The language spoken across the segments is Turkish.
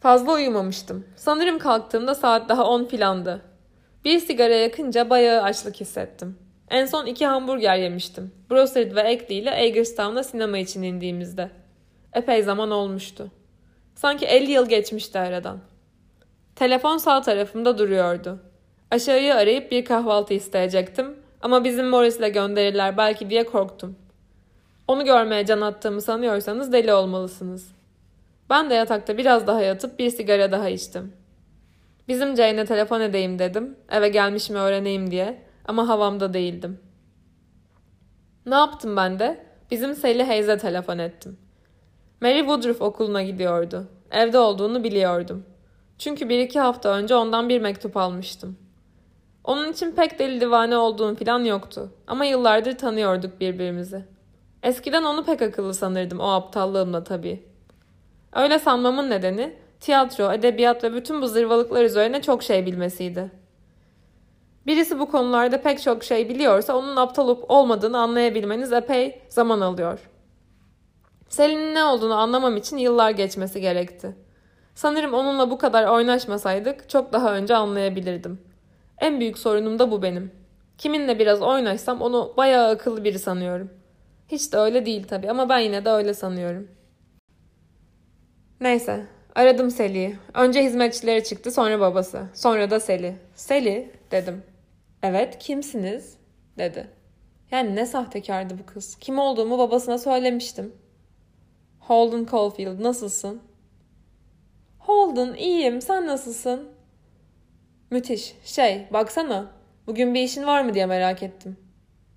Fazla uyumamıştım. Sanırım kalktığımda saat daha 10 filandı. Bir sigara yakınca bayağı açlık hissettim. En son iki hamburger yemiştim. Brossard ve Ekli ile Hagerstown'a sinema için indiğimizde. Epey zaman olmuştu. Sanki 50 yıl geçmişti aradan. Telefon sağ tarafımda duruyordu. Aşağıyı arayıp bir kahvaltı isteyecektim ama bizim Morris'le gönderirler belki diye korktum. Onu görmeye can attığımı sanıyorsanız deli olmalısınız. Ben de yatakta biraz daha yatıp bir sigara daha içtim. Bizim Jane'e telefon edeyim dedim. Eve gelmiş mi öğreneyim diye. Ama havamda değildim. Ne yaptım ben de? Bizim Sally Hayes'e telefon ettim. Mary Woodruff okuluna gidiyordu. Evde olduğunu biliyordum. Çünkü bir iki hafta önce ondan bir mektup almıştım. Onun için pek deli divane olduğum falan yoktu. Ama yıllardır tanıyorduk birbirimizi. Eskiden onu pek akıllı sanırdım o aptallığımla tabii. Öyle sanmamın nedeni tiyatro, edebiyat ve bütün bu zırvalıklar üzerine çok şey bilmesiydi. Birisi bu konularda pek çok şey biliyorsa onun aptal olup olmadığını anlayabilmeniz epey zaman alıyor. Selin'in ne olduğunu anlamam için yıllar geçmesi gerekti. Sanırım onunla bu kadar oynaşmasaydık çok daha önce anlayabilirdim. En büyük sorunum da bu benim. Kiminle biraz oynaşsam onu bayağı akıllı biri sanıyorum. Hiç de öyle değil tabii ama ben yine de öyle sanıyorum. Neyse, aradım Seli'yi. Önce hizmetçileri çıktı, sonra babası. Sonra da Seli. Seli, dedim. Evet, kimsiniz? dedi. Yani ne sahtekardı bu kız. Kim olduğumu babasına söylemiştim. Holden Caulfield, nasılsın? Holden, iyiyim. Sen nasılsın? Müthiş. Şey, baksana. Bugün bir işin var mı diye merak ettim.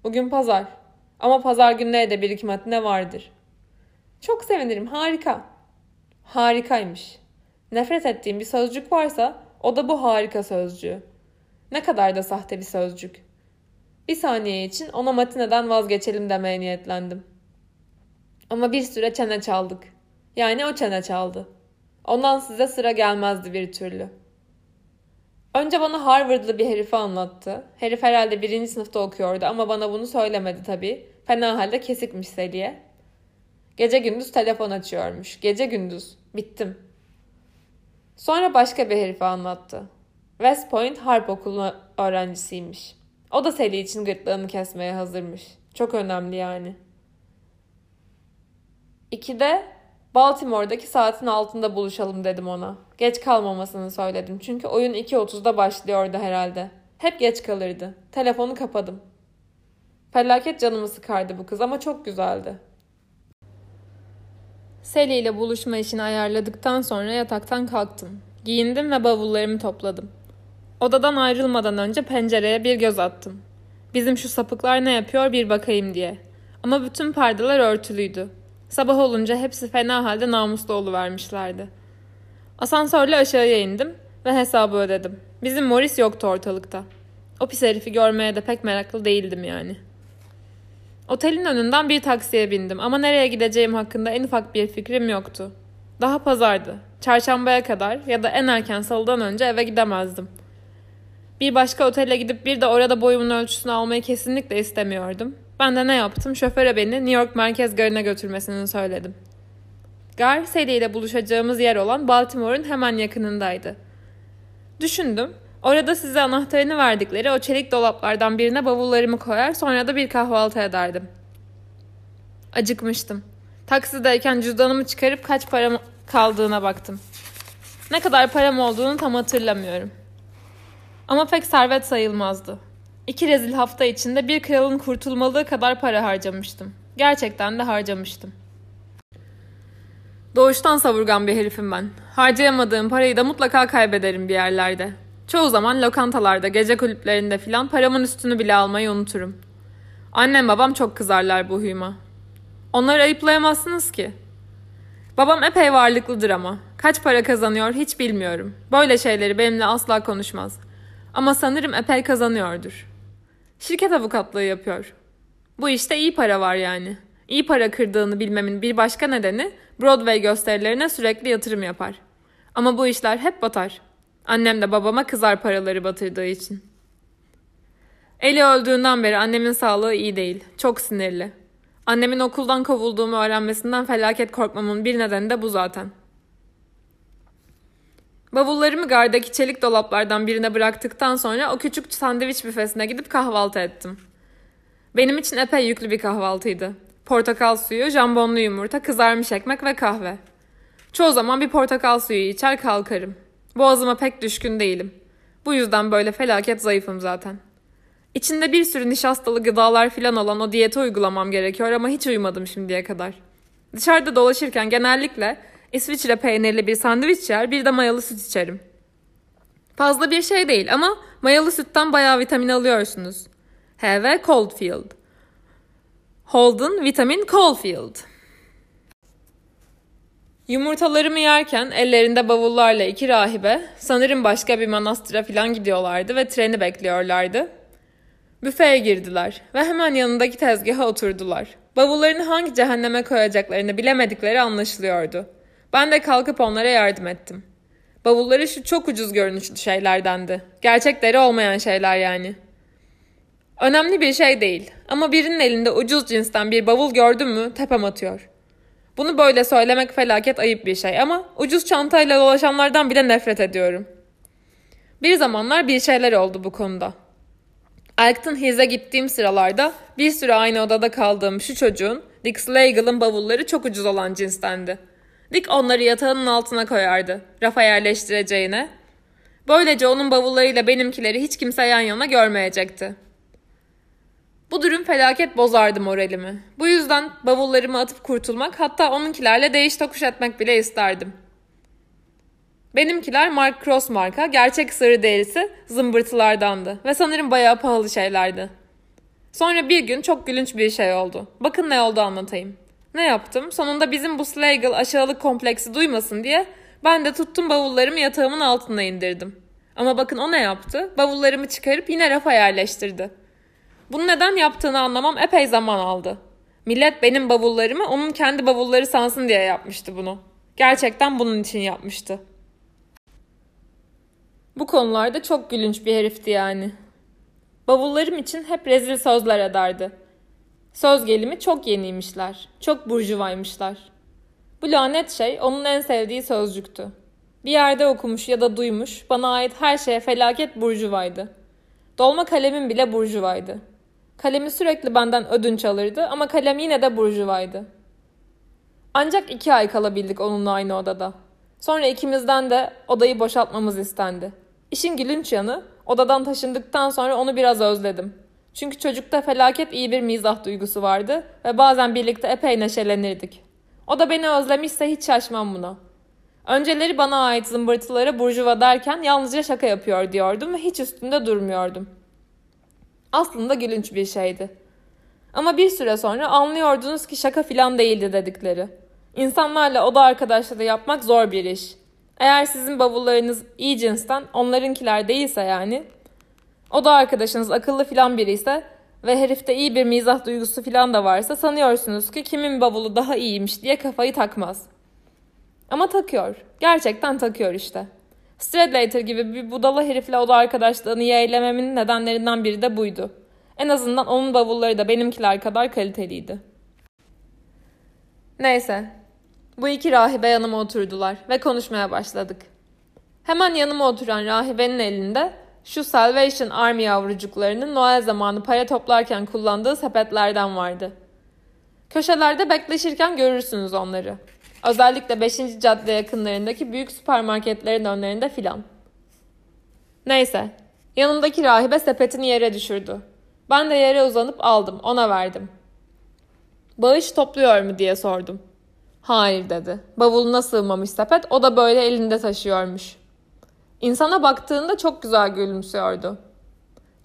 Bugün pazar. Ama pazar günleri de bir iki matine vardır. Çok sevinirim. Harika. Harikaymış. Nefret ettiğim bir sözcük varsa o da bu harika sözcüğü. Ne kadar da sahte bir sözcük. Bir saniye için ona matineden vazgeçelim demeye niyetlendim. Ama bir süre çene çaldık. Yani o çene çaldı. Ondan size sıra gelmezdi bir türlü. Önce bana Harvard'lı bir herifi anlattı. Herif herhalde birinci sınıfta okuyordu ama bana bunu söylemedi tabii. Fena halde kesikmiş Seli'ye. Gece gündüz telefon açıyormuş. Gece gündüz. Bittim. Sonra başka bir herifi anlattı. West Point Harp Okulu öğrencisiymiş. O da Sally için gırtlağını kesmeye hazırmış. Çok önemli yani. İkide Baltimore'daki saatin altında buluşalım dedim ona. Geç kalmamasını söyledim çünkü oyun 2.30'da başlıyordu herhalde. Hep geç kalırdı. Telefonu kapadım. Felaket canımı sıkardı bu kız ama çok güzeldi. Sally ile buluşma işini ayarladıktan sonra yataktan kalktım. Giyindim ve bavullarımı topladım. Odadan ayrılmadan önce pencereye bir göz attım. Bizim şu sapıklar ne yapıyor bir bakayım diye. Ama bütün perdeler örtülüydü. Sabah olunca hepsi fena halde namuslu vermişlerdi. Asansörle aşağıya indim ve hesabı ödedim. Bizim Morris yoktu ortalıkta. O pis herifi görmeye de pek meraklı değildim yani. Otelin önünden bir taksiye bindim ama nereye gideceğim hakkında en ufak bir fikrim yoktu. Daha pazardı. Çarşambaya kadar ya da en erken salıdan önce eve gidemezdim. Bir başka otele gidip bir de orada boyumun ölçüsünü almayı kesinlikle istemiyordum. Ben de ne yaptım? Şoföre beni New York Merkez Garı'na götürmesini söyledim. Gar, Sadie ile buluşacağımız yer olan Baltimore'un hemen yakınındaydı. Düşündüm. Orada size anahtarını verdikleri o çelik dolaplardan birine bavullarımı koyar sonra da bir kahvaltı ederdim. Acıkmıştım. Taksideyken cüzdanımı çıkarıp kaç param kaldığına baktım. Ne kadar param olduğunu tam hatırlamıyorum. Ama pek servet sayılmazdı. İki rezil hafta içinde bir kralın kurtulmalığı kadar para harcamıştım. Gerçekten de harcamıştım. Doğuştan savurgan bir herifim ben. Harcayamadığım parayı da mutlaka kaybederim bir yerlerde. Çoğu zaman lokantalarda, gece kulüplerinde filan paramın üstünü bile almayı unuturum. Annem babam çok kızarlar bu huyuma. Onları ayıplayamazsınız ki. Babam epey varlıklıdır ama. Kaç para kazanıyor hiç bilmiyorum. Böyle şeyleri benimle asla konuşmaz. Ama sanırım epey kazanıyordur. Şirket avukatlığı yapıyor. Bu işte iyi para var yani. İyi para kırdığını bilmemin bir başka nedeni Broadway gösterilerine sürekli yatırım yapar. Ama bu işler hep batar. Annem de babama kızar paraları batırdığı için. Eli öldüğünden beri annemin sağlığı iyi değil. Çok sinirli. Annemin okuldan kovulduğumu öğrenmesinden felaket korkmamın bir nedeni de bu zaten. Bavullarımı gardaki çelik dolaplardan birine bıraktıktan sonra o küçük sandviç büfesine gidip kahvaltı ettim. Benim için epey yüklü bir kahvaltıydı. Portakal suyu, jambonlu yumurta, kızarmış ekmek ve kahve. Çoğu zaman bir portakal suyu içer kalkarım. Boğazıma pek düşkün değilim. Bu yüzden böyle felaket zayıfım zaten. İçinde bir sürü nişastalı gıdalar filan olan o diyete uygulamam gerekiyor ama hiç uyumadım şimdiye kadar. Dışarıda dolaşırken genellikle İsviçre peynirli bir sandviç yer, bir de mayalı süt içerim. Fazla bir şey değil ama mayalı sütten bayağı vitamin alıyorsunuz. Have Coldfield. Holden Vitamin Coldfield. Yumurtalarımı yerken ellerinde bavullarla iki rahibe sanırım başka bir manastıra falan gidiyorlardı ve treni bekliyorlardı. Büfeye girdiler ve hemen yanındaki tezgaha oturdular. Bavullarını hangi cehenneme koyacaklarını bilemedikleri anlaşılıyordu. Ben de kalkıp onlara yardım ettim. Bavulları şu çok ucuz görünüşlü şeylerdendi. Gerçekleri olmayan şeyler yani. Önemli bir şey değil ama birinin elinde ucuz cinsten bir bavul gördüm mü tepem atıyor. Bunu böyle söylemek felaket ayıp bir şey ama ucuz çantayla dolaşanlardan bile nefret ediyorum. Bir zamanlar bir şeyler oldu bu konuda. Acton Hills'e gittiğim sıralarda bir süre aynı odada kaldığım şu çocuğun Dick Slagle'ın bavulları çok ucuz olan cinstendi. Dick onları yatağının altına koyardı, rafa yerleştireceğine. Böylece onun bavullarıyla benimkileri hiç kimse yan yana görmeyecekti. Bu durum felaket bozardı moralimi. Bu yüzden bavullarımı atıp kurtulmak hatta onunkilerle değiş tokuş etmek bile isterdim. Benimkiler Mark Cross marka, gerçek sarı derisi zımbırtılardandı ve sanırım bayağı pahalı şeylerdi. Sonra bir gün çok gülünç bir şey oldu. Bakın ne oldu anlatayım. Ne yaptım? Sonunda bizim bu Slagle aşağılık kompleksi duymasın diye ben de tuttum bavullarımı yatağımın altına indirdim. Ama bakın o ne yaptı? Bavullarımı çıkarıp yine rafa yerleştirdi. Bunu neden yaptığını anlamam epey zaman aldı. Millet benim bavullarımı onun kendi bavulları sansın diye yapmıştı bunu. Gerçekten bunun için yapmıştı. Bu konularda çok gülünç bir herifti yani. Bavullarım için hep rezil sözler ederdi. Söz gelimi çok yeniymişler, çok burjuvaymışlar. Bu lanet şey onun en sevdiği sözcüktü. Bir yerde okumuş ya da duymuş, bana ait her şeye felaket burjuvaydı. Dolma kalemim bile burjuvaydı. Kalemi sürekli benden ödünç alırdı ama kalem yine de burjuvaydı. Ancak iki ay kalabildik onunla aynı odada. Sonra ikimizden de odayı boşaltmamız istendi. İşin gülünç yanı, odadan taşındıktan sonra onu biraz özledim. Çünkü çocukta felaket iyi bir mizah duygusu vardı ve bazen birlikte epey neşelenirdik. O da beni özlemişse hiç şaşmam buna. Önceleri bana ait zımbırtılara burjuva derken yalnızca şaka yapıyor diyordum ve hiç üstünde durmuyordum. Aslında gülünç bir şeydi. Ama bir süre sonra anlıyordunuz ki şaka filan değildi dedikleri. İnsanlarla oda arkadaşlığı yapmak zor bir iş. Eğer sizin bavullarınız iyi cinsten, onlarınkiler değilse yani, oda arkadaşınız akıllı filan biri ise ve herifte iyi bir mizah duygusu filan da varsa sanıyorsunuz ki kimin bavulu daha iyiymiş diye kafayı takmaz. Ama takıyor. Gerçekten takıyor işte. Stradlater gibi bir budala herifle oda arkadaşlığını yeğlememin nedenlerinden biri de buydu. En azından onun bavulları da benimkiler kadar kaliteliydi. Neyse. Bu iki rahibe yanıma oturdular ve konuşmaya başladık. Hemen yanıma oturan rahibenin elinde şu Salvation Army yavrucuklarının Noel zamanı para toplarken kullandığı sepetlerden vardı. Köşelerde bekleşirken görürsünüz onları. Özellikle 5. cadde yakınlarındaki büyük süpermarketlerin önlerinde filan. Neyse, yanımdaki rahibe sepetini yere düşürdü. Ben de yere uzanıp aldım, ona verdim. Bağış topluyor mu diye sordum. Hayır dedi. Bavuluna sığmamış sepet, o da böyle elinde taşıyormuş. İnsana baktığında çok güzel gülümsüyordu.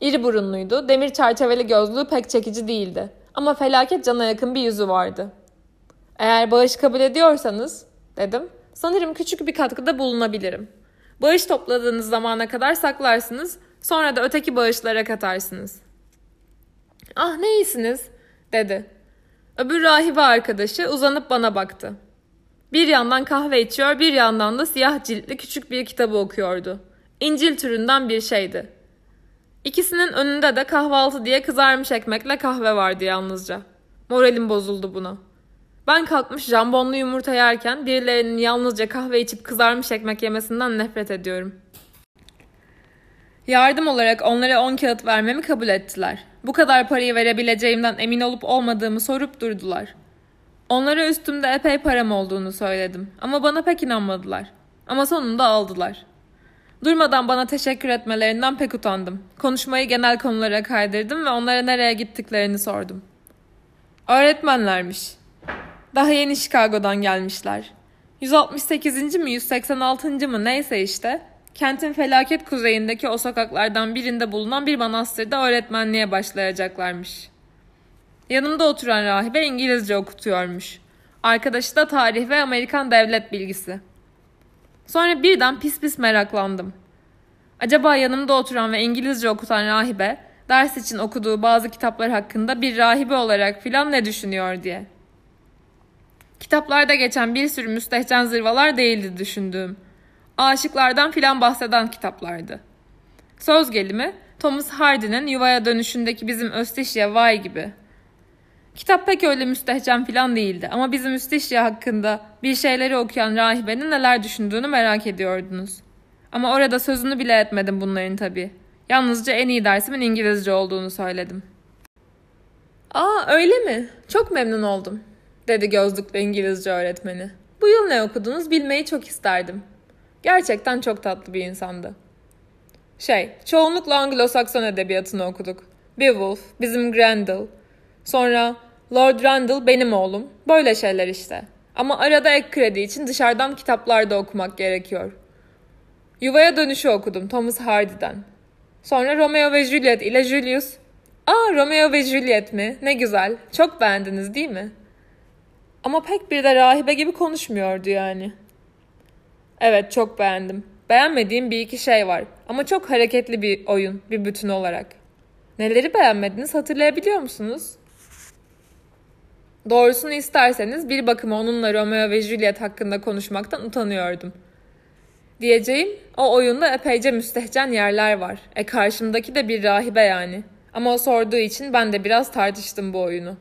İri burunluydu, demir çerçeveli gözlüğü pek çekici değildi. Ama felaket cana yakın bir yüzü vardı. Eğer bağış kabul ediyorsanız, dedim, sanırım küçük bir katkıda bulunabilirim. Bağış topladığınız zamana kadar saklarsınız, sonra da öteki bağışlara katarsınız. Ah ne iyisiniz, dedi. Öbür rahibe arkadaşı uzanıp bana baktı. Bir yandan kahve içiyor, bir yandan da siyah ciltli küçük bir kitabı okuyordu. İncil türünden bir şeydi. İkisinin önünde de kahvaltı diye kızarmış ekmekle kahve vardı yalnızca. Moralim bozuldu buna. Ben kalkmış jambonlu yumurta yerken birilerinin yalnızca kahve içip kızarmış ekmek yemesinden nefret ediyorum. Yardım olarak onlara 10 kağıt vermemi kabul ettiler. Bu kadar parayı verebileceğimden emin olup olmadığımı sorup durdular. Onlara üstümde epey param olduğunu söyledim ama bana pek inanmadılar. Ama sonunda aldılar. Durmadan bana teşekkür etmelerinden pek utandım. Konuşmayı genel konulara kaydırdım ve onlara nereye gittiklerini sordum. Öğretmenlermiş. Daha yeni Chicago'dan gelmişler. 168. mi 186. mı neyse işte kentin felaket kuzeyindeki o sokaklardan birinde bulunan bir manastırda öğretmenliğe başlayacaklarmış. Yanımda oturan rahibe İngilizce okutuyormuş. Arkadaşı da tarih ve Amerikan devlet bilgisi. Sonra birden pis pis meraklandım. Acaba yanımda oturan ve İngilizce okutan rahibe ders için okuduğu bazı kitaplar hakkında bir rahibe olarak filan ne düşünüyor diye. Kitaplarda geçen bir sürü müstehcen zırvalar değildi düşündüğüm. Aşıklardan filan bahseden kitaplardı. Söz gelimi Thomas Hardy'nin yuvaya dönüşündeki bizim Östeşya Vay gibi. Kitap pek öyle müstehcen filan değildi ama bizim Östeşya hakkında bir şeyleri okuyan rahibenin neler düşündüğünü merak ediyordunuz. Ama orada sözünü bile etmedim bunların tabii. Yalnızca en iyi dersimin İngilizce olduğunu söyledim. Aa öyle mi? Çok memnun oldum, dedi gözlüklü İngilizce öğretmeni. Bu yıl ne okudunuz bilmeyi çok isterdim. Gerçekten çok tatlı bir insandı. Şey, çoğunlukla Anglo-Sakson edebiyatını okuduk. Beowulf, bizim Grendel. Sonra Lord Randall benim oğlum. Böyle şeyler işte. Ama arada ek kredi için dışarıdan kitaplar da okumak gerekiyor. Yuvaya dönüşü okudum Thomas Hardy'den. Sonra Romeo ve Juliet ile Julius. Aa Romeo ve Juliet mi? Ne güzel. Çok beğendiniz değil mi? Ama pek bir de rahibe gibi konuşmuyordu yani. Evet çok beğendim. Beğenmediğim bir iki şey var. Ama çok hareketli bir oyun, bir bütün olarak. Neleri beğenmediniz hatırlayabiliyor musunuz? Doğrusunu isterseniz bir bakıma onunla Romeo ve Juliet hakkında konuşmaktan utanıyordum. Diyeceğim o oyunda epeyce müstehcen yerler var. E karşımdaki de bir rahibe yani. Ama o sorduğu için ben de biraz tartıştım bu oyunu.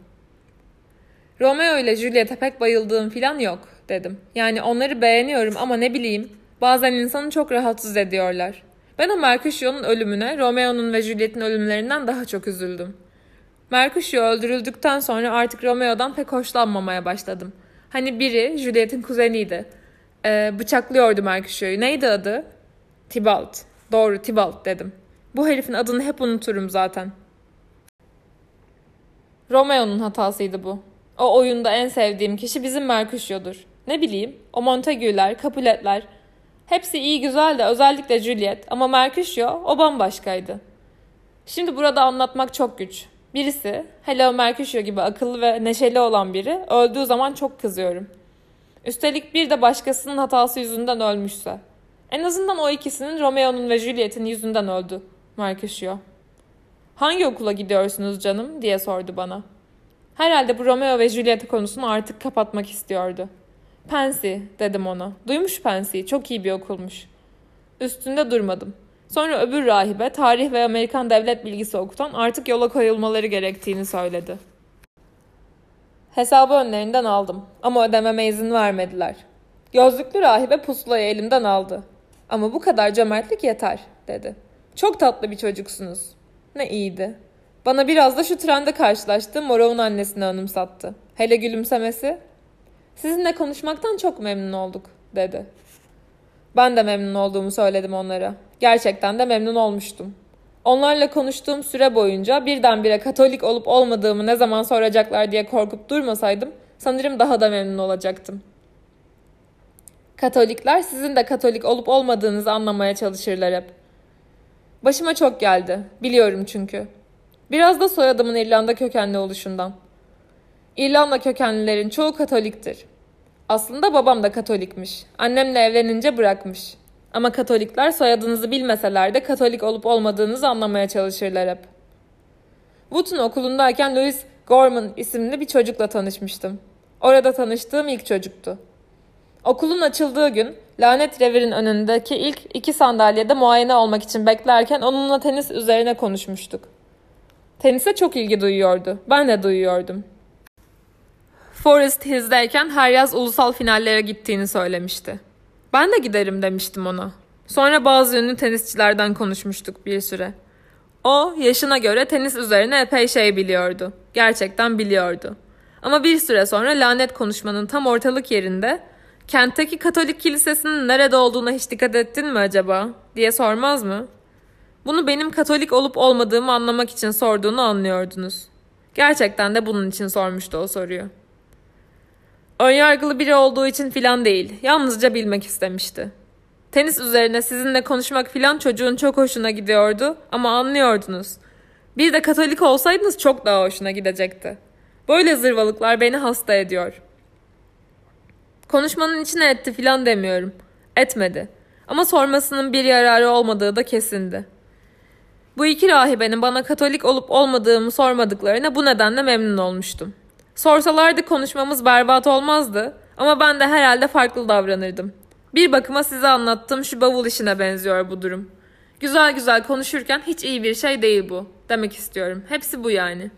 Romeo ile Juliet'e pek bayıldığım filan yok dedim. Yani onları beğeniyorum ama ne bileyim bazen insanı çok rahatsız ediyorlar. Ben o Mercutio'nun ölümüne Romeo'nun ve Juliet'in ölümlerinden daha çok üzüldüm. Mercutio öldürüldükten sonra artık Romeo'dan pek hoşlanmamaya başladım. Hani biri Juliet'in kuzeniydi. Ee, bıçaklıyordu Mercutio'yu. Neydi adı? Tybalt. Doğru Tybalt dedim. Bu herifin adını hep unuturum zaten. Romeo'nun hatasıydı bu. O oyunda en sevdiğim kişi bizim Mercutio'dur. Ne bileyim, o Montague'ler, Capulet'ler. Hepsi iyi güzel de özellikle Juliet ama Mercutio o bambaşkaydı. Şimdi burada anlatmak çok güç. Birisi, Hello Mercutio gibi akıllı ve neşeli olan biri öldüğü zaman çok kızıyorum. Üstelik bir de başkasının hatası yüzünden ölmüşse. En azından o ikisinin Romeo'nun ve Juliet'in yüzünden öldü Mercutio. Hangi okula gidiyorsunuz canım diye sordu bana. Herhalde bu Romeo ve Juliet konusunu artık kapatmak istiyordu. Pansy dedim ona. Duymuş Pansy çok iyi bir okulmuş. Üstünde durmadım. Sonra öbür rahibe tarih ve Amerikan devlet bilgisi okutan artık yola koyulmaları gerektiğini söyledi. Hesabı önlerinden aldım ama ödememe izin vermediler. Gözlüklü rahibe pusulayı elimden aldı. Ama bu kadar cömertlik yeter dedi. Çok tatlı bir çocuksunuz. Ne iyiydi. Bana biraz da şu trende karşılaştığım Morov'un annesini anımsattı. Hele gülümsemesi. Sizinle konuşmaktan çok memnun olduk dedi. Ben de memnun olduğumu söyledim onlara. Gerçekten de memnun olmuştum. Onlarla konuştuğum süre boyunca birdenbire Katolik olup olmadığımı ne zaman soracaklar diye korkup durmasaydım sanırım daha da memnun olacaktım. Katolikler sizin de Katolik olup olmadığınızı anlamaya çalışırlar hep. Başıma çok geldi. Biliyorum çünkü. Biraz da soyadımın İrlanda kökenli oluşundan. İrlanda kökenlilerin çoğu Katoliktir. Aslında babam da Katolikmiş. Annemle evlenince bırakmış. Ama Katolikler soyadınızı bilmeseler de Katolik olup olmadığınızı anlamaya çalışırlar hep. Wood'un okulundayken Louis Gorman isimli bir çocukla tanışmıştım. Orada tanıştığım ilk çocuktu. Okulun açıldığı gün lanet revirin önündeki ilk iki sandalyede muayene olmak için beklerken onunla tenis üzerine konuşmuştuk. Tenise çok ilgi duyuyordu. Ben de duyuyordum. Forest Hills'deyken her yaz ulusal finallere gittiğini söylemişti. Ben de giderim demiştim ona. Sonra bazı ünlü tenisçilerden konuşmuştuk bir süre. O yaşına göre tenis üzerine epey şey biliyordu. Gerçekten biliyordu. Ama bir süre sonra lanet konuşmanın tam ortalık yerinde kentteki Katolik kilisesinin nerede olduğuna hiç dikkat ettin mi acaba diye sormaz mı? Bunu benim Katolik olup olmadığımı anlamak için sorduğunu anlıyordunuz. Gerçekten de bunun için sormuştu o soruyu. Önyargılı biri olduğu için filan değil, yalnızca bilmek istemişti. Tenis üzerine sizinle konuşmak filan çocuğun çok hoşuna gidiyordu ama anlıyordunuz. Bir de Katolik olsaydınız çok daha hoşuna gidecekti. Böyle zırvalıklar beni hasta ediyor. Konuşmanın içine etti filan demiyorum. Etmedi. Ama sormasının bir yararı olmadığı da kesindi. Bu iki rahibenin bana Katolik olup olmadığımı sormadıklarına bu nedenle memnun olmuştum. Sorsalardı konuşmamız berbat olmazdı ama ben de herhalde farklı davranırdım. Bir bakıma size anlattığım şu bavul işine benziyor bu durum. Güzel güzel konuşurken hiç iyi bir şey değil bu. Demek istiyorum. Hepsi bu yani.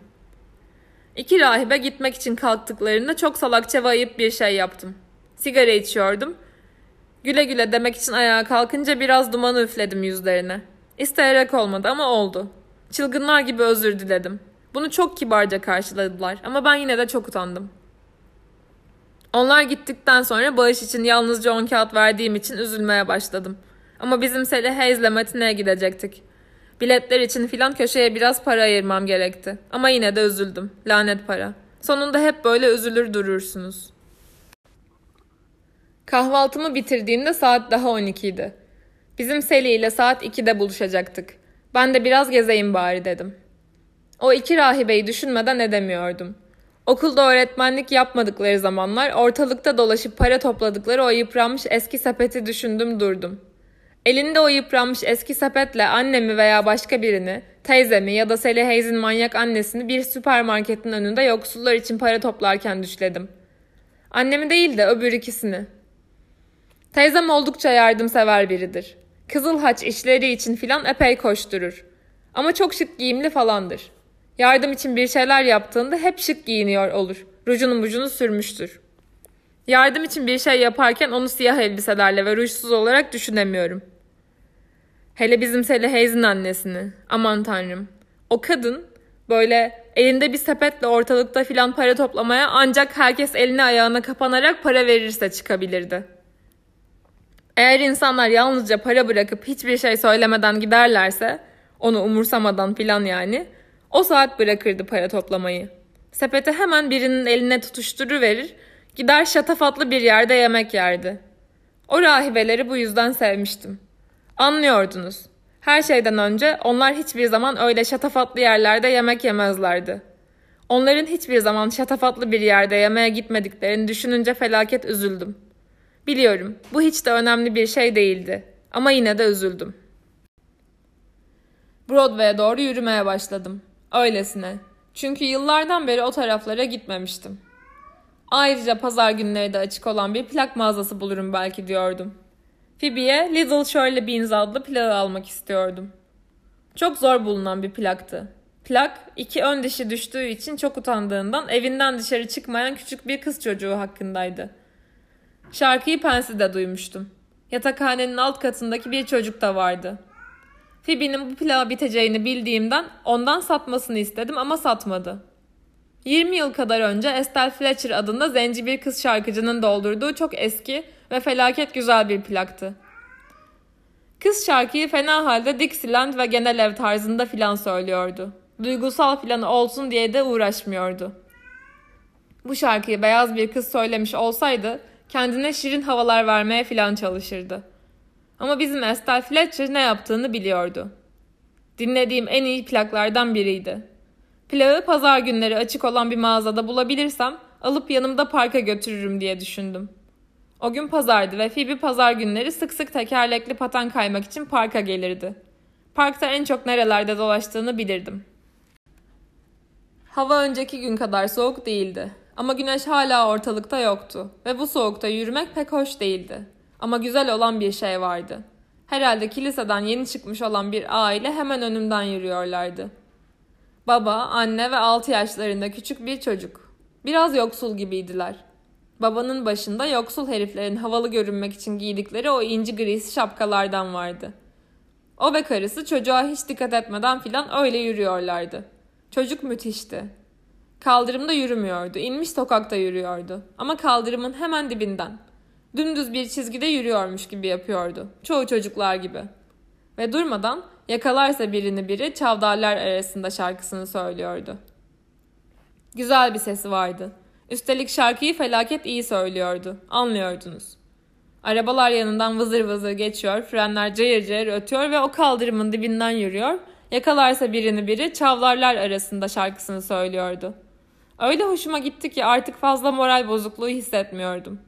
İki rahibe gitmek için kalktıklarında çok salakça ve ayıp bir şey yaptım. Sigara içiyordum. Güle güle demek için ayağa kalkınca biraz dumanı üfledim yüzlerine. İsteyerek olmadı ama oldu. Çılgınlar gibi özür diledim. Bunu çok kibarca karşıladılar ama ben yine de çok utandım. Onlar gittikten sonra bağış için yalnızca 10 kağıt verdiğim için üzülmeye başladım. Ama bizim Sally Hayes'le matineye gidecektik. Biletler için filan köşeye biraz para ayırmam gerekti. Ama yine de üzüldüm. Lanet para. Sonunda hep böyle üzülür durursunuz. Kahvaltımı bitirdiğimde saat daha 12 idi. Bizim Sally ile saat 2'de buluşacaktık. Ben de biraz gezeyim bari dedim. O iki rahibeyi düşünmeden edemiyordum. Okulda öğretmenlik yapmadıkları zamanlar ortalıkta dolaşıp para topladıkları o yıpranmış eski sepeti düşündüm durdum. Elinde o yıpranmış eski sepetle annemi veya başka birini, teyzemi ya da Sally Hayes'in manyak annesini bir süpermarketin önünde yoksullar için para toplarken düşledim. Annemi değil de öbür ikisini. Teyzem oldukça yardımsever biridir. Kızıl haç işleri için filan epey koşturur. Ama çok şık giyimli falandır. Yardım için bir şeyler yaptığında hep şık giyiniyor olur. Rujunu mucunu sürmüştür. Yardım için bir şey yaparken onu siyah elbiselerle ve rujsuz olarak düşünemiyorum. Hele bizim Sally Hayes'in annesini. Aman tanrım. O kadın böyle elinde bir sepetle ortalıkta filan para toplamaya ancak herkes eline ayağına kapanarak para verirse çıkabilirdi. Eğer insanlar yalnızca para bırakıp hiçbir şey söylemeden giderlerse, onu umursamadan filan yani, o saat bırakırdı para toplamayı. Sepeti hemen birinin eline tutuşturuverir, gider şatafatlı bir yerde yemek yerdi. O rahibeleri bu yüzden sevmiştim. Anlıyordunuz. Her şeyden önce onlar hiçbir zaman öyle şatafatlı yerlerde yemek yemezlerdi. Onların hiçbir zaman şatafatlı bir yerde yemeğe gitmediklerini düşününce felaket üzüldüm. Biliyorum bu hiç de önemli bir şey değildi ama yine de üzüldüm. Broadway'e doğru yürümeye başladım. Öylesine. Çünkü yıllardan beri o taraflara gitmemiştim. Ayrıca pazar günleri de açık olan bir plak mağazası bulurum belki diyordum. Phoebe'ye Little Shirley Beans adlı plağı almak istiyordum. Çok zor bulunan bir plaktı. Plak, iki ön dişi düştüğü için çok utandığından evinden dışarı çıkmayan küçük bir kız çocuğu hakkındaydı. Şarkıyı Pensi'de duymuştum. Yatakhanenin alt katındaki bir çocuk da vardı. Phoebe'nin bu plağı biteceğini bildiğimden ondan satmasını istedim ama satmadı. 20 yıl kadar önce Estelle Fletcher adında zenci bir kız şarkıcının doldurduğu çok eski ve felaket güzel bir plaktı. Kız şarkıyı fena halde Dixieland ve genel ev tarzında filan söylüyordu. Duygusal filan olsun diye de uğraşmıyordu. Bu şarkıyı beyaz bir kız söylemiş olsaydı kendine şirin havalar vermeye filan çalışırdı. Ama bizim Estelle Fletcher ne yaptığını biliyordu. Dinlediğim en iyi plaklardan biriydi. Plağı pazar günleri açık olan bir mağazada bulabilirsem alıp yanımda parka götürürüm diye düşündüm. O gün pazardı ve Phoebe pazar günleri sık sık tekerlekli paten kaymak için parka gelirdi. Parkta en çok nerelerde dolaştığını bilirdim. Hava önceki gün kadar soğuk değildi. Ama güneş hala ortalıkta yoktu ve bu soğukta yürümek pek hoş değildi. Ama güzel olan bir şey vardı. Herhalde kiliseden yeni çıkmış olan bir aile hemen önümden yürüyorlardı. Baba, anne ve 6 yaşlarında küçük bir çocuk. Biraz yoksul gibiydiler. Babanın başında yoksul heriflerin havalı görünmek için giydikleri o inci grisi şapkalardan vardı. O ve karısı çocuğa hiç dikkat etmeden filan öyle yürüyorlardı. Çocuk müthişti. Kaldırımda yürümüyordu, inmiş sokakta yürüyordu. Ama kaldırımın hemen dibinden. Dümdüz bir çizgide yürüyormuş gibi yapıyordu. Çoğu çocuklar gibi. Ve durmadan yakalarsa birini biri çavdarlar arasında şarkısını söylüyordu. Güzel bir sesi vardı. Üstelik şarkıyı felaket iyi söylüyordu. Anlıyordunuz. Arabalar yanından vızır vızır geçiyor, frenler cayır cayır ötüyor ve o kaldırımın dibinden yürüyor. Yakalarsa birini biri çavlarlar arasında şarkısını söylüyordu. Öyle hoşuma gitti ki artık fazla moral bozukluğu hissetmiyordum.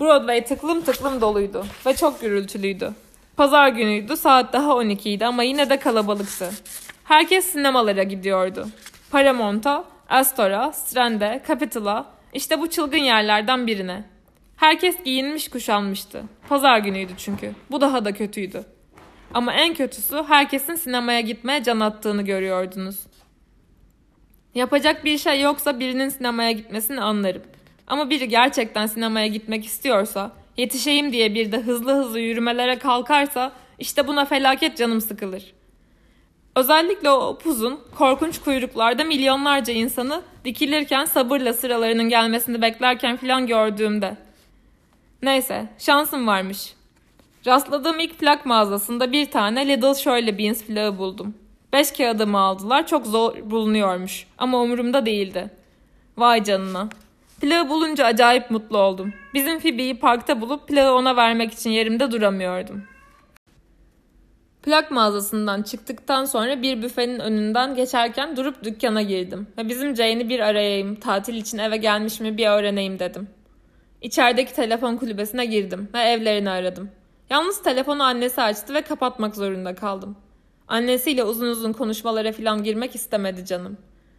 Broadway tıklım tıklım doluydu ve çok gürültülüydü. Pazar günüydü, saat daha 12 idi ama yine de kalabalıktı. Herkes sinemalara gidiyordu. Paramount'a, Astor'a, Strand'e, Capitol'a, işte bu çılgın yerlerden birine. Herkes giyinmiş kuşanmıştı. Pazar günüydü çünkü. Bu daha da kötüydü. Ama en kötüsü herkesin sinemaya gitmeye can attığını görüyordunuz. Yapacak bir şey yoksa birinin sinemaya gitmesini anlarım. Ama biri gerçekten sinemaya gitmek istiyorsa, yetişeyim diye bir de hızlı hızlı yürümelere kalkarsa işte buna felaket canım sıkılır. Özellikle o upuzun, korkunç kuyruklarda milyonlarca insanı dikilirken sabırla sıralarının gelmesini beklerken filan gördüğümde. Neyse, şansım varmış. Rastladığım ilk plak mağazasında bir tane Little Shirley Beans plağı buldum. Beş kağıdımı aldılar, çok zor bulunuyormuş ama umurumda değildi. Vay canına. Plağı bulunca acayip mutlu oldum. Bizim Phoebe'yi parkta bulup plağı ona vermek için yerimde duramıyordum. Plak mağazasından çıktıktan sonra bir büfenin önünden geçerken durup dükkana girdim. Ve bizim Jane'i bir arayayım, tatil için eve gelmiş mi bir öğreneyim dedim. İçerideki telefon kulübesine girdim ve evlerini aradım. Yalnız telefonu annesi açtı ve kapatmak zorunda kaldım. Annesiyle uzun uzun konuşmalara falan girmek istemedi canım.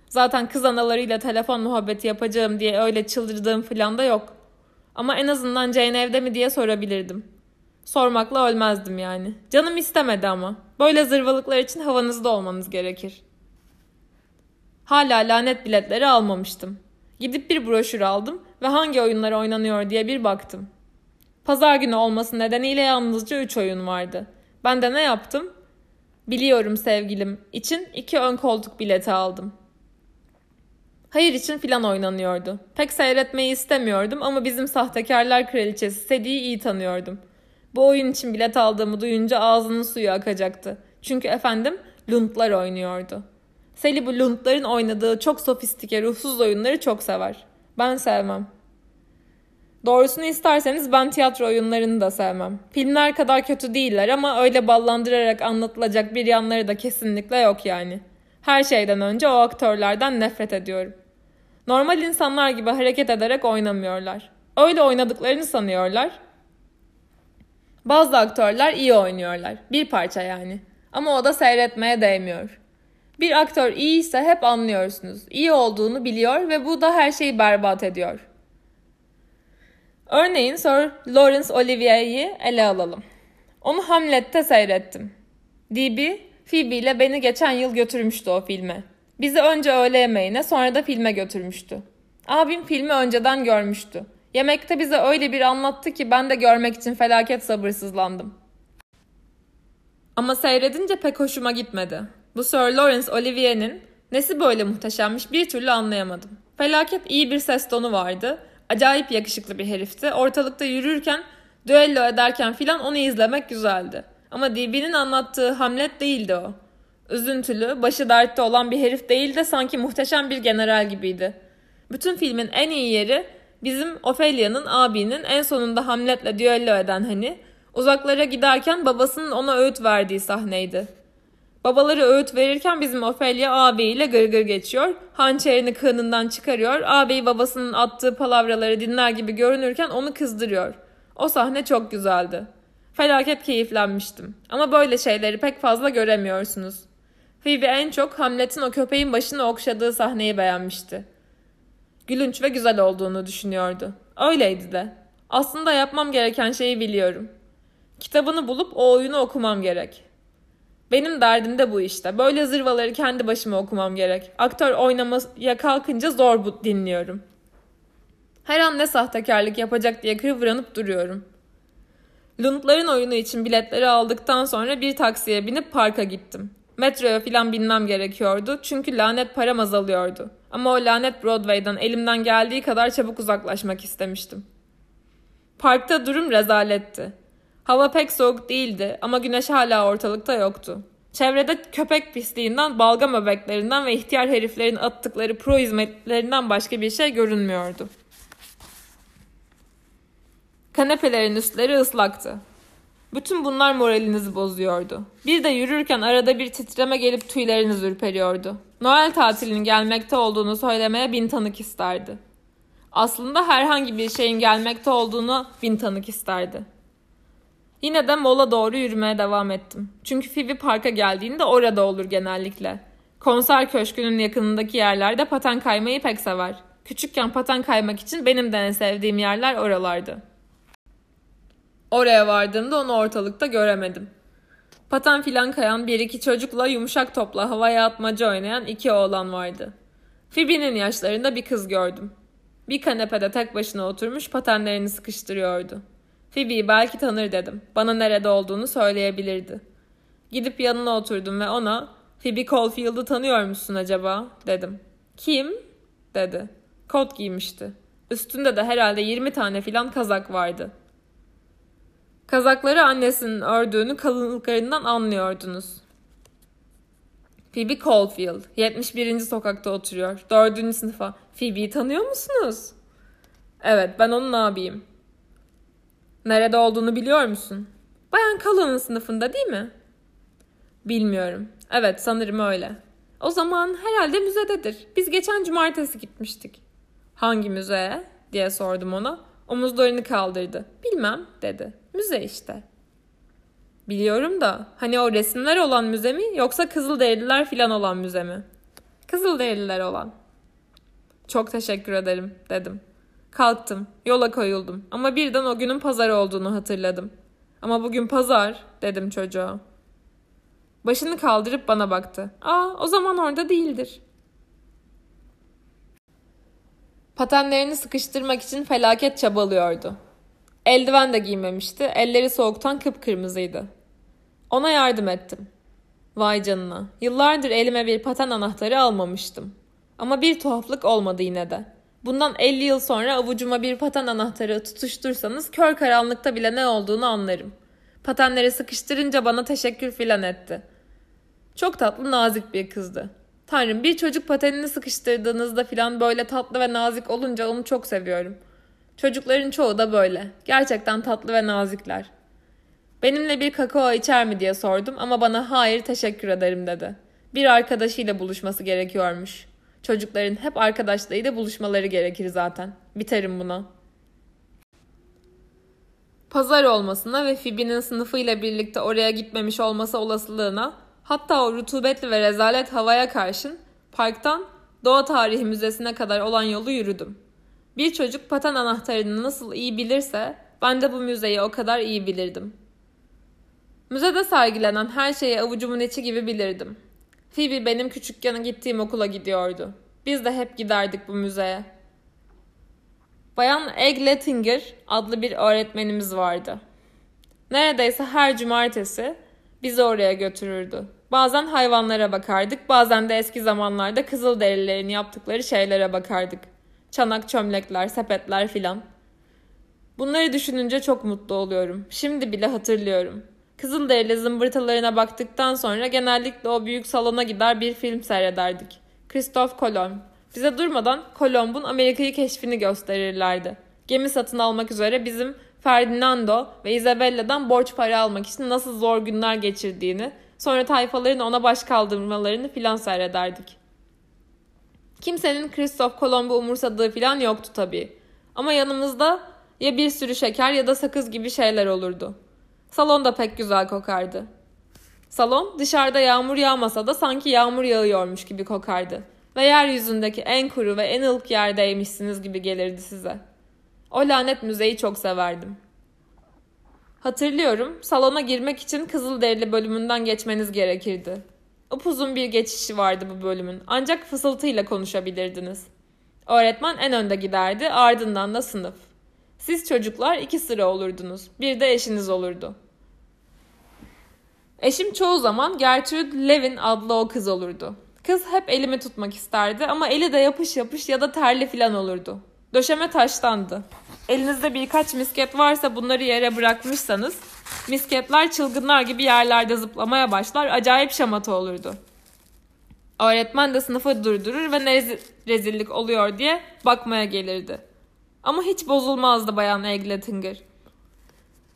Zaten kız analarıyla telefon muhabbeti yapacağım diye öyle çıldırdığım falan da yok. Ama en azından Jane evde mi diye sorabilirdim. Sormakla ölmezdim yani. Canım istemedi ama. Böyle zırvalıklar için havanızda olmanız gerekir. Hala lanet biletleri almamıştım. Gidip bir broşür aldım ve hangi oyunlar oynanıyor diye bir baktım. Pazar günü olması nedeniyle yalnızca 3 oyun vardı. Ben de ne yaptım? Biliyorum sevgilim için iki ön koltuk bileti aldım. Hayır için filan oynanıyordu. Pek seyretmeyi istemiyordum ama bizim sahtekarlar kraliçesi Sedi'yi iyi tanıyordum. Bu oyun için bilet aldığımı duyunca ağzının suyu akacaktı. Çünkü efendim Lundlar oynuyordu. Seli bu Lundların oynadığı çok sofistike ruhsuz oyunları çok sever. Ben sevmem. Doğrusunu isterseniz ben tiyatro oyunlarını da sevmem. Filmler kadar kötü değiller ama öyle ballandırarak anlatılacak bir yanları da kesinlikle yok yani. Her şeyden önce o aktörlerden nefret ediyorum. Normal insanlar gibi hareket ederek oynamıyorlar. Öyle oynadıklarını sanıyorlar. Bazı aktörler iyi oynuyorlar. Bir parça yani. Ama o da seyretmeye değmiyor. Bir aktör iyi ise hep anlıyorsunuz. İyi olduğunu biliyor ve bu da her şeyi berbat ediyor. Örneğin Sir Laurence Olivier'i ele alalım. Onu Hamlet'te seyrettim. D.B. Phoebe ile beni geçen yıl götürmüştü o filme. Bizi önce öğle yemeğine sonra da filme götürmüştü. Abim filmi önceden görmüştü. Yemekte bize öyle bir anlattı ki ben de görmek için felaket sabırsızlandım. Ama seyredince pek hoşuma gitmedi. Bu Sir Lawrence Olivier'in nesi böyle muhteşemmiş bir türlü anlayamadım. Felaket iyi bir ses tonu vardı. Acayip yakışıklı bir herifti. Ortalıkta yürürken, düello ederken filan onu izlemek güzeldi. Ama DB'nin anlattığı Hamlet değildi o. Üzüntülü, başı dertte olan bir herif değil de sanki muhteşem bir general gibiydi. Bütün filmin en iyi yeri bizim Ophelia'nın abinin en sonunda Hamlet'le düello eden hani uzaklara giderken babasının ona öğüt verdiği sahneydi. Babaları öğüt verirken bizim Ophelia ağabeyiyle gırgır geçiyor. Hançerini kığınından çıkarıyor. Ağabeyi babasının attığı palavraları dinler gibi görünürken onu kızdırıyor. O sahne çok güzeldi. Felaket keyiflenmiştim. Ama böyle şeyleri pek fazla göremiyorsunuz. Phoebe en çok Hamlet'in o köpeğin başını okşadığı sahneyi beğenmişti. Gülünç ve güzel olduğunu düşünüyordu. Öyleydi de. Aslında yapmam gereken şeyi biliyorum. Kitabını bulup o oyunu okumam gerek. Benim derdim de bu işte. Böyle zırvaları kendi başıma okumam gerek. Aktör oynamaya kalkınca zor bu dinliyorum. Her an ne sahtekarlık yapacak diye kıvranıp duruyorum. Lundların oyunu için biletleri aldıktan sonra bir taksiye binip parka gittim. Metroya filan binmem gerekiyordu çünkü lanet param azalıyordu. Ama o lanet Broadway'dan elimden geldiği kadar çabuk uzaklaşmak istemiştim. Parkta durum rezaletti. Hava pek soğuk değildi ama güneş hala ortalıkta yoktu. Çevrede köpek pisliğinden, balgam öbeklerinden ve ihtiyar heriflerin attıkları pro hizmetlerinden başka bir şey görünmüyordu. Kanepelerin üstleri ıslaktı. Bütün bunlar moralinizi bozuyordu. Bir de yürürken arada bir titreme gelip tüyleriniz ürperiyordu. Noel tatilinin gelmekte olduğunu söylemeye bin tanık isterdi. Aslında herhangi bir şeyin gelmekte olduğunu bin tanık isterdi. Yine de mola doğru yürümeye devam ettim. Çünkü Phoebe parka geldiğinde orada olur genellikle. Konser köşkünün yakınındaki yerlerde paten kaymayı pek sever. Küçükken paten kaymak için benim de en sevdiğim yerler oralardı. Oraya vardığımda onu ortalıkta göremedim. Paten filan kayan bir iki çocukla yumuşak topla havaya atmaca oynayan iki oğlan vardı. Phoebe'nin yaşlarında bir kız gördüm. Bir kanepede tek başına oturmuş patenlerini sıkıştırıyordu. Phoebe'yi belki tanır dedim. Bana nerede olduğunu söyleyebilirdi. Gidip yanına oturdum ve ona Phoebe Caulfield'ı tanıyor musun acaba dedim. Kim? dedi. Kot giymişti. Üstünde de herhalde 20 tane filan kazak vardı. Kazakları annesinin ördüğünü kalınlıklarından anlıyordunuz. Phoebe Caulfield, 71. sokakta oturuyor. 4. sınıfa. Phoebe'yi tanıyor musunuz? Evet, ben onun abiyim. Nerede olduğunu biliyor musun? Bayan Kalon'un sınıfında değil mi? Bilmiyorum. Evet, sanırım öyle. O zaman herhalde müzededir. Biz geçen cumartesi gitmiştik. Hangi müzeye? diye sordum ona. Omuzlarını kaldırdı. Bilmem dedi. Müze işte. Biliyorum da hani o resimler olan müze mi yoksa Kızılderililer filan olan müze mi? Kızılderililer olan. Çok teşekkür ederim dedim. Kalktım, yola koyuldum ama birden o günün pazar olduğunu hatırladım. Ama bugün pazar dedim çocuğa. Başını kaldırıp bana baktı. Aa o zaman orada değildir. Patenlerini sıkıştırmak için felaket çabalıyordu. Eldiven de giymemişti. Elleri soğuktan kıpkırmızıydı. Ona yardım ettim. Vay canına. Yıllardır elime bir paten anahtarı almamıştım. Ama bir tuhaflık olmadı yine de. Bundan 50 yıl sonra avucuma bir paten anahtarı tutuştursanız kör karanlıkta bile ne olduğunu anlarım. Patenleri sıkıştırınca bana teşekkür filan etti. Çok tatlı nazik bir kızdı. Tanrım bir çocuk patenini sıkıştırdığınızda filan böyle tatlı ve nazik olunca onu çok seviyorum. Çocukların çoğu da böyle. Gerçekten tatlı ve nazikler. Benimle bir kakao içer mi diye sordum ama bana hayır teşekkür ederim dedi. Bir arkadaşıyla buluşması gerekiyormuş. Çocukların hep arkadaşlarıyla buluşmaları gerekir zaten. Biterim buna. Pazar olmasına ve Phoebe'nin sınıfıyla birlikte oraya gitmemiş olması olasılığına Hatta o rutubetli ve rezalet havaya karşın parktan Doğa Tarihi Müzesi'ne kadar olan yolu yürüdüm. Bir çocuk paten anahtarını nasıl iyi bilirse ben de bu müzeyi o kadar iyi bilirdim. Müzede sergilenen her şeyi avucumun içi gibi bilirdim. Phoebe benim küçükken gittiğim okula gidiyordu. Biz de hep giderdik bu müzeye. Bayan Egg Lettinger adlı bir öğretmenimiz vardı. Neredeyse her cumartesi bizi oraya götürürdü. Bazen hayvanlara bakardık, bazen de eski zamanlarda Kızılderililerin yaptıkları şeylere bakardık. Çanak çömlekler, sepetler filan. Bunları düşününce çok mutlu oluyorum. Şimdi bile hatırlıyorum. Kızılderili zımbırtalarına baktıktan sonra genellikle o büyük salona gider bir film seyrederdik. Christoph Kolomb. Bize durmadan Kolomb'un Amerika'yı keşfini gösterirlerdi. Gemi satın almak üzere bizim Ferdinando ve Isabella'dan borç para almak için nasıl zor günler geçirdiğini, sonra tayfaların ona baş kaldırmalarını filan seyrederdik. Kimsenin Kristof Kolomb'u umursadığı filan yoktu tabii. Ama yanımızda ya bir sürü şeker ya da sakız gibi şeyler olurdu. Salon da pek güzel kokardı. Salon dışarıda yağmur yağmasa da sanki yağmur yağıyormuş gibi kokardı. Ve yeryüzündeki en kuru ve en ılık yerdeymişsiniz gibi gelirdi size.'' O lanet müzeyi çok severdim. Hatırlıyorum, salona girmek için Kızılderili bölümünden geçmeniz gerekirdi. Upuzun bir geçişi vardı bu bölümün. Ancak fısıltıyla konuşabilirdiniz. Öğretmen en önde giderdi, ardından da sınıf. Siz çocuklar iki sıra olurdunuz. Bir de eşiniz olurdu. Eşim çoğu zaman Gertrude Levin adlı o kız olurdu. Kız hep elimi tutmak isterdi ama eli de yapış yapış ya da terli falan olurdu. Döşeme taştandı. Elinizde birkaç misket varsa bunları yere bırakmışsanız misketler çılgınlar gibi yerlerde zıplamaya başlar acayip şamata olurdu. Öğretmen de sınıfı durdurur ve ne rezillik oluyor diye bakmaya gelirdi. Ama hiç bozulmazdı bayan Egletinger.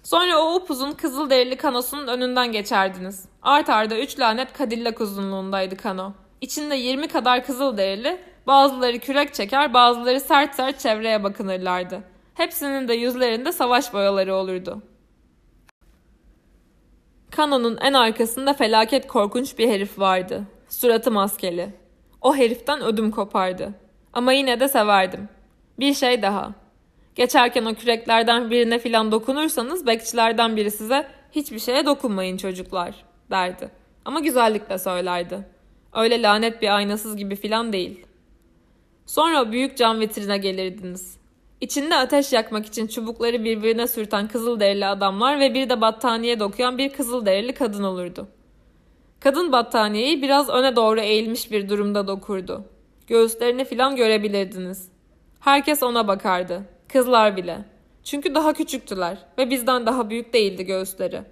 Sonra o upuzun kızıl derili kanosunun önünden geçerdiniz. Art arda üç lanet kadillak uzunluğundaydı kano. İçinde 20 kadar kızıl derili, bazıları kürek çeker, bazıları sert sert çevreye bakınırlardı. Hepsinin de yüzlerinde savaş boyaları olurdu. Kanonun en arkasında felaket korkunç bir herif vardı. Suratı maskeli. O heriften ödüm kopardı. Ama yine de severdim. Bir şey daha. Geçerken o küreklerden birine filan dokunursanız bekçilerden biri size hiçbir şeye dokunmayın çocuklar derdi. Ama güzellikle söylerdi. Öyle lanet bir aynasız gibi filan değil. Sonra büyük cam vitrine gelirdiniz. İçinde ateş yakmak için çubukları birbirine sürten kızılderili adamlar ve bir de battaniye dokuyan bir kızılderili kadın olurdu. Kadın battaniyeyi biraz öne doğru eğilmiş bir durumda dokurdu. Göğüslerini filan görebilirdiniz. Herkes ona bakardı. Kızlar bile. Çünkü daha küçüktüler ve bizden daha büyük değildi göğüsleri.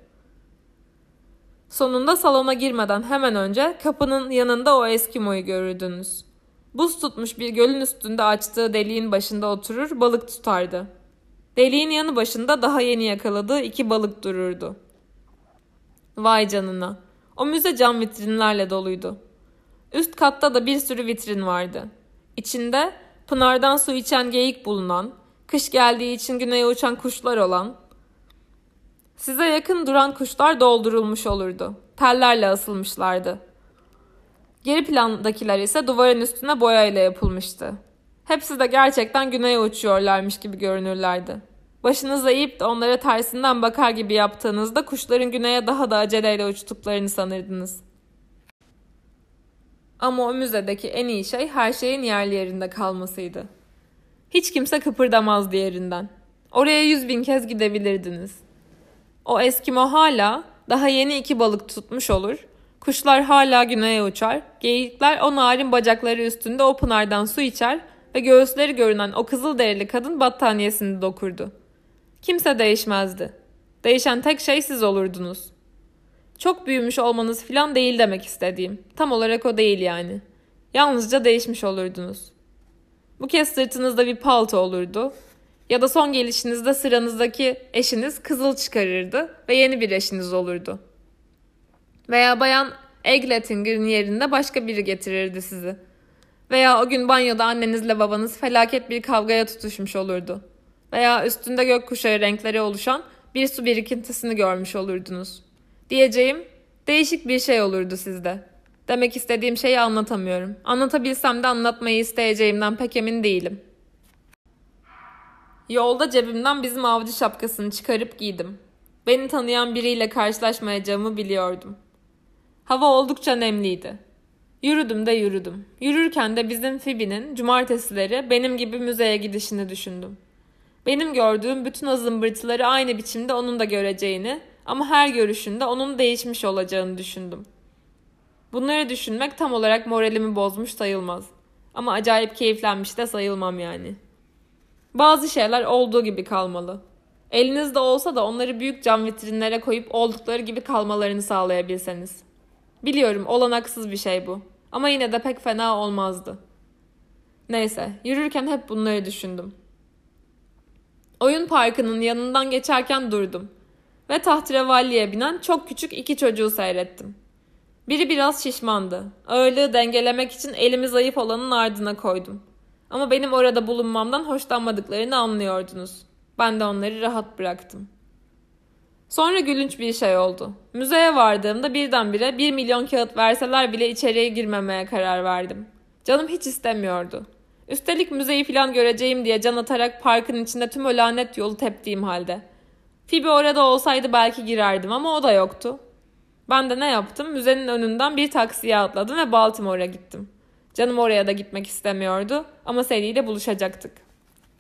Sonunda salona girmeden hemen önce kapının yanında o Eskimo'yu görürdünüz. Buz tutmuş bir gölün üstünde açtığı deliğin başında oturur balık tutardı. Deliğin yanı başında daha yeni yakaladığı iki balık dururdu. Vay canına. O müze cam vitrinlerle doluydu. Üst katta da bir sürü vitrin vardı. İçinde pınardan su içen geyik bulunan, kış geldiği için güneye uçan kuşlar olan, size yakın duran kuşlar doldurulmuş olurdu. Tellerle asılmışlardı. Geri plandakiler ise duvarın üstüne boyayla yapılmıştı. Hepsi de gerçekten güneye uçuyorlarmış gibi görünürlerdi. Başınızı eğip de onlara tersinden bakar gibi yaptığınızda kuşların güneye daha da aceleyle uçtuklarını sanırdınız. Ama o müzedeki en iyi şey her şeyin yerli yerinde kalmasıydı. Hiç kimse kıpırdamazdı yerinden. Oraya yüz bin kez gidebilirdiniz. O Eskimo hala daha yeni iki balık tutmuş olur. Kuşlar hala güneye uçar. Geyikler o narin bacakları üstünde o pınardan su içer ve göğüsleri görünen o kızıl derili kadın battaniyesini dokurdu. Kimse değişmezdi. Değişen tek şey siz olurdunuz. Çok büyümüş olmanız filan değil demek istediğim. Tam olarak o değil yani. Yalnızca değişmiş olurdunuz. Bu kez sırtınızda bir palto olurdu. Ya da son gelişinizde sıranızdaki eşiniz kızıl çıkarırdı ve yeni bir eşiniz olurdu. Veya bayan Eglettinger'in yerinde başka biri getirirdi sizi. Veya o gün banyoda annenizle babanız felaket bir kavgaya tutuşmuş olurdu. Veya üstünde gökkuşağı renkleri oluşan bir su birikintisini görmüş olurdunuz. Diyeceğim değişik bir şey olurdu sizde. Demek istediğim şeyi anlatamıyorum. Anlatabilsem de anlatmayı isteyeceğimden pek emin değilim. Yolda cebimden bizim avcı şapkasını çıkarıp giydim. Beni tanıyan biriyle karşılaşmayacağımı biliyordum. Hava oldukça nemliydi. Yürüdüm de yürüdüm. Yürürken de bizim Phoebe'nin cumartesileri benim gibi müzeye gidişini düşündüm. Benim gördüğüm bütün o aynı biçimde onun da göreceğini ama her görüşünde onun değişmiş olacağını düşündüm. Bunları düşünmek tam olarak moralimi bozmuş sayılmaz. Ama acayip keyiflenmiş de sayılmam yani. Bazı şeyler olduğu gibi kalmalı. Elinizde olsa da onları büyük cam vitrinlere koyup oldukları gibi kalmalarını sağlayabilseniz. Biliyorum olanaksız bir şey bu. Ama yine de pek fena olmazdı. Neyse, yürürken hep bunları düşündüm. Oyun parkının yanından geçerken durdum ve tahterevalliye binen çok küçük iki çocuğu seyrettim. Biri biraz şişmandı. Ağırlığı dengelemek için elimi zayıf olanın ardına koydum. Ama benim orada bulunmamdan hoşlanmadıklarını anlıyordunuz. Ben de onları rahat bıraktım. Sonra gülünç bir şey oldu. Müzeye vardığımda birdenbire bir milyon kağıt verseler bile içeriye girmemeye karar verdim. Canım hiç istemiyordu. Üstelik müzeyi falan göreceğim diye can atarak parkın içinde tüm o lanet yolu teptiğim halde. Phoebe orada olsaydı belki girerdim ama o da yoktu. Ben de ne yaptım? Müzenin önünden bir taksiye atladım ve Baltimore'a gittim. Canım oraya da gitmek istemiyordu ama Sally ile buluşacaktık.